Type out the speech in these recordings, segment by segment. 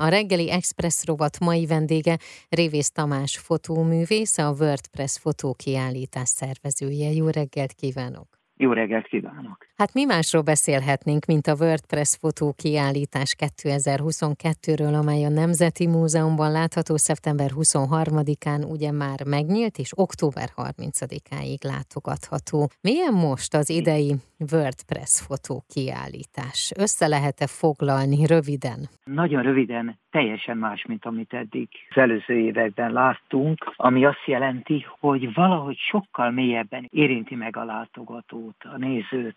A reggeli Express rovat mai vendége Révész Tamás fotóművész, a WordPress fotókiállítás szervezője. Jó reggelt kívánok! Jó reggelt kívánok! Hát mi másról beszélhetnénk, mint a WordPress fotó kiállítás 2022-ről, amely a Nemzeti Múzeumban látható szeptember 23-án ugye már megnyílt, és október 30-áig látogatható. Milyen most az idei WordPress fotó kiállítás? Össze lehet-e foglalni röviden? Nagyon röviden, teljesen más, mint amit eddig az előző években láttunk, ami azt jelenti, hogy valahogy sokkal mélyebben érinti meg a látogatót, a nézőt,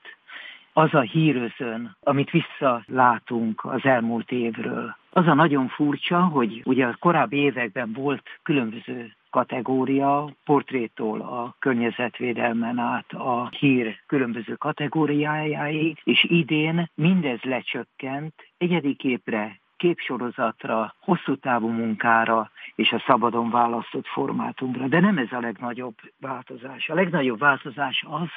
az a hírözön, amit visszalátunk az elmúlt évről. Az a nagyon furcsa, hogy ugye a korábbi években volt különböző kategória, portrétól a környezetvédelmen át a hír különböző kategóriájáig, és idén mindez lecsökkent egyedi képre, képsorozatra, hosszú távú munkára és a szabadon választott formátumra. De nem ez a legnagyobb változás. A legnagyobb változás az,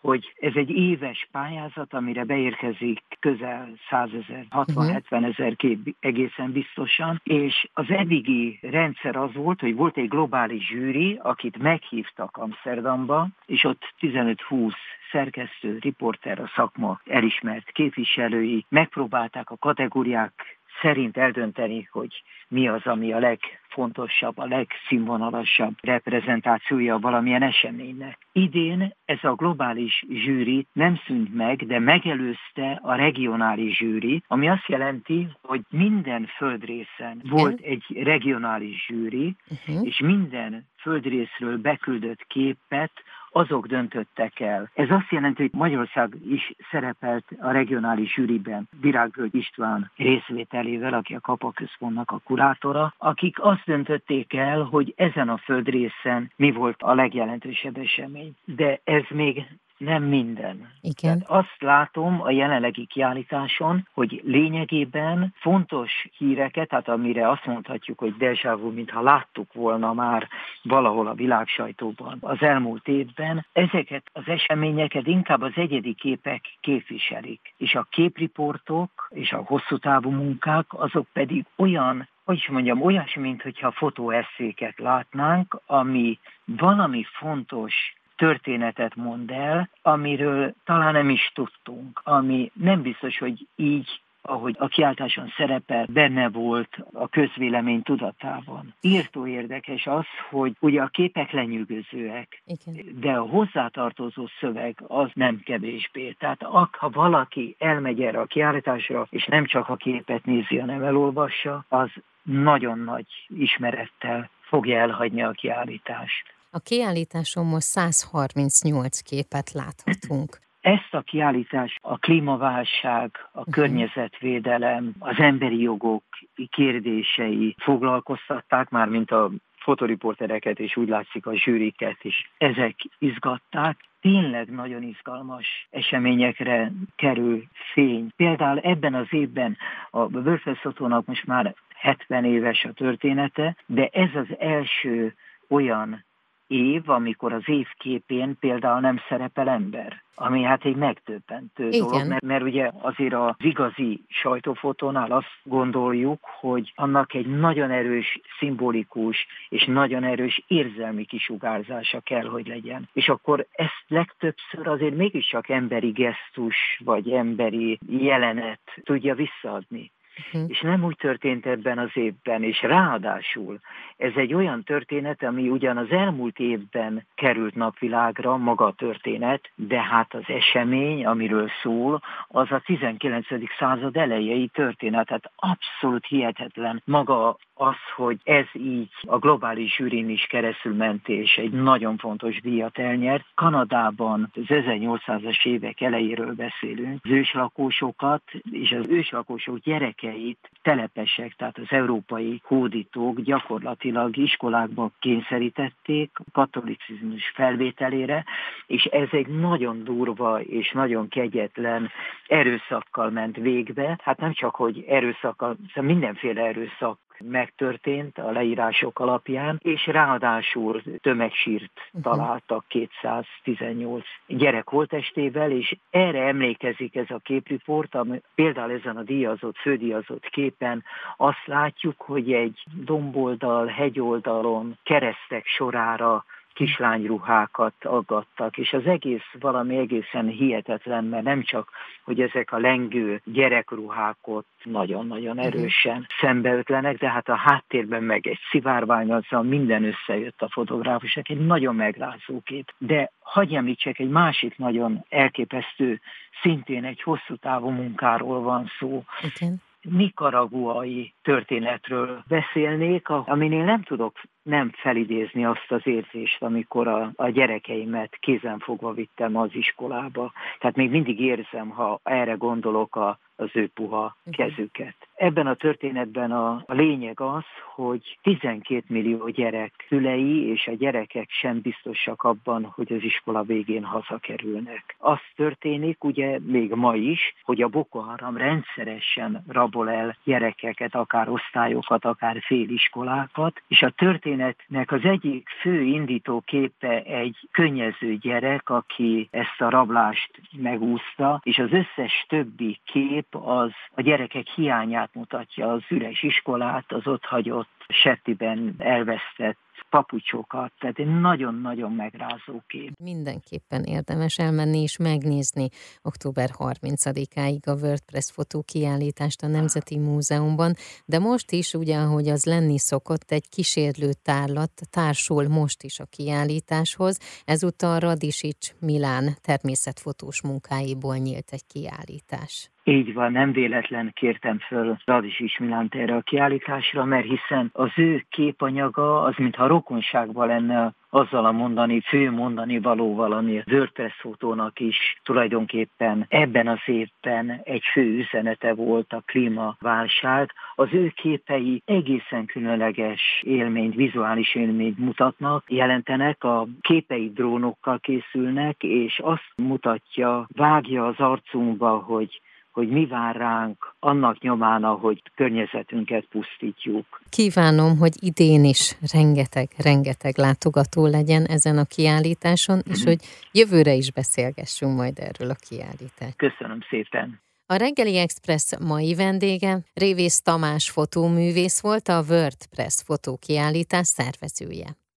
hogy ez egy éves pályázat, amire beérkezik közel 100 ezer, 60-70 ezer kép egészen biztosan, és az eddigi rendszer az volt, hogy volt egy globális zsűri, akit meghívtak Amsterdamba, és ott 15-20 szerkesztő, riporter, a szakma elismert képviselői megpróbálták a kategóriák szerint eldönteni, hogy mi az, ami a legfontosabb, a legszínvonalasabb reprezentációja valamilyen eseménynek. Idén ez a globális zsűri nem szűnt meg, de megelőzte a regionális zsűri, ami azt jelenti, hogy minden földrészen volt egy regionális zsűri, uh-huh. és minden földrészről beküldött képet azok döntöttek el. Ez azt jelenti, hogy Magyarország is szerepelt a regionális zsűriben Virágvölgy István részvételével, aki a Kapa Központnak a kurátora, akik azt döntötték el, hogy ezen a földrészen mi volt a legjelentősebb esemény. De ez még nem minden. Igen. Tehát azt látom a jelenlegi kiállításon, hogy lényegében fontos híreket, tehát amire azt mondhatjuk, hogy deja vu, mintha láttuk volna már valahol a világsajtóban az elmúlt évben, ezeket az eseményeket inkább az egyedi képek képviselik. És a képriportok és a hosszú távú munkák, azok pedig olyan hogy is mondjam, olyasmi, mintha fotóesszéket látnánk, ami valami fontos történetet mond el, amiről talán nem is tudtunk, ami nem biztos, hogy így ahogy a kiáltáson szerepel, benne volt a közvélemény tudatában. Írtó érdekes az, hogy ugye a képek lenyűgözőek, Igen. de a hozzátartozó szöveg az nem kevésbé. Tehát ha valaki elmegy erre a kiállításra, és nem csak a képet nézi, hanem elolvassa, az nagyon nagy ismerettel fogja elhagyni a kiállítást. A kiállításon most 138 képet láthatunk. Ezt a kiállítást a klímaválság, a uh-huh. környezetvédelem, az emberi jogok kérdései foglalkoztatták, már mint a fotoriportereket, és úgy látszik a zsűriket is. Ezek izgatták. Tényleg nagyon izgalmas eseményekre kerül fény. Például ebben az évben a WordPress most már 70 éves a története, de ez az első olyan év, amikor az év képén például nem szerepel ember, ami hát egy megtöbbentő Igen. dolog, mert, mert ugye azért az igazi sajtófotónál azt gondoljuk, hogy annak egy nagyon erős, szimbolikus és nagyon erős érzelmi kisugárzása kell, hogy legyen. És akkor ezt legtöbbször azért mégiscsak emberi gesztus vagy emberi jelenet tudja visszaadni. Uh-huh. És nem úgy történt ebben az évben, és ráadásul ez egy olyan történet, ami ugyan az elmúlt évben került napvilágra, maga a történet, de hát az esemény, amiről szól, az a 19. század elejei történet. Tehát abszolút hihetetlen maga az, hogy ez így a globális zsűrin is keresztül ment, és egy nagyon fontos díjat elnyert. Kanadában az 1800-as évek elejéről beszélünk. Az őslakósokat és az őslakósok gyerekeit telepesek, tehát az európai hódítók gyakorlatilag iskolákba kényszerítették katolicizmus felvételére, és ez egy nagyon durva és nagyon kegyetlen erőszakkal ment végbe. Hát nem csak, hogy erőszakkal, szóval mindenféle erőszak megtörtént a leírások alapján, és ráadásul tömegsírt uh-huh. találtak 218 gyerek holtestével, és erre emlékezik ez a képriport, ami például ezen a díjazott, fődíjazott képen azt látjuk, hogy egy domboldal, hegyoldalon keresztek sorára kislányruhákat aggattak, és az egész valami egészen hihetetlen, mert nem csak, hogy ezek a lengő gyerekruhák ott nagyon-nagyon mhm. erősen szembeötlenek, de hát a háttérben meg egy szivárvány, azzal minden összejött a fotográfusok, egy nagyon megrázó kép. De hagyj említsek, egy másik nagyon elképesztő, szintén egy hosszú távú munkáról van szó. Okay nikaraguai történetről beszélnék, aminél nem tudok nem felidézni azt az érzést, amikor a, a gyerekeimet kézenfogva vittem az iskolába. Tehát még mindig érzem, ha erre gondolok a, az ő puha mhm. kezüket. Ebben a történetben a, a lényeg az, hogy 12 millió gyerek szülei és a gyerekek sem biztosak abban, hogy az iskola végén hazakerülnek. Az történik ugye még ma is, hogy a Boko Haram rendszeresen rabol el gyerekeket, akár osztályokat, akár féliskolákat, és a történetnek az egyik fő indító képe egy könnyező gyerek, aki ezt a rablást megúszta, és az összes többi kép az a gyerekek hiányát mutatja, az üres iskolát, az ott hagyott settiben elvesztett papucsokat, tehát egy nagyon-nagyon megrázó kép. Mindenképpen érdemes elmenni és megnézni október 30-áig a WordPress fotókiállítást a Nemzeti Múzeumban, de most is, ugye, ahogy az lenni szokott, egy kísérlő tárlat társul most is a kiállításhoz. Ezúttal Radisics Milán természetfotós munkáiból nyílt egy kiállítás. Így van, nem véletlen kértem föl Radis Milánt erre a kiállításra, mert hiszen az ő képanyaga az mintha rokonságban lenne azzal a mondani, fő mondani valóval, ami a WordPress fotónak is tulajdonképpen ebben az évben egy fő üzenete volt a klímaválság. Az ő képei egészen különleges élményt, vizuális élményt mutatnak, jelentenek, a képei drónokkal készülnek, és azt mutatja, vágja az arcunkba, hogy hogy mi vár ránk annak nyomán, ahogy környezetünket pusztítjuk. Kívánom, hogy idén is rengeteg, rengeteg látogató legyen ezen a kiállításon, és mhm. hogy jövőre is beszélgessünk majd erről a kiállítást. Köszönöm szépen. A Reggeli Express mai vendége Révész Tamás fotóművész volt, a WordPress fotókiállítás szervezője.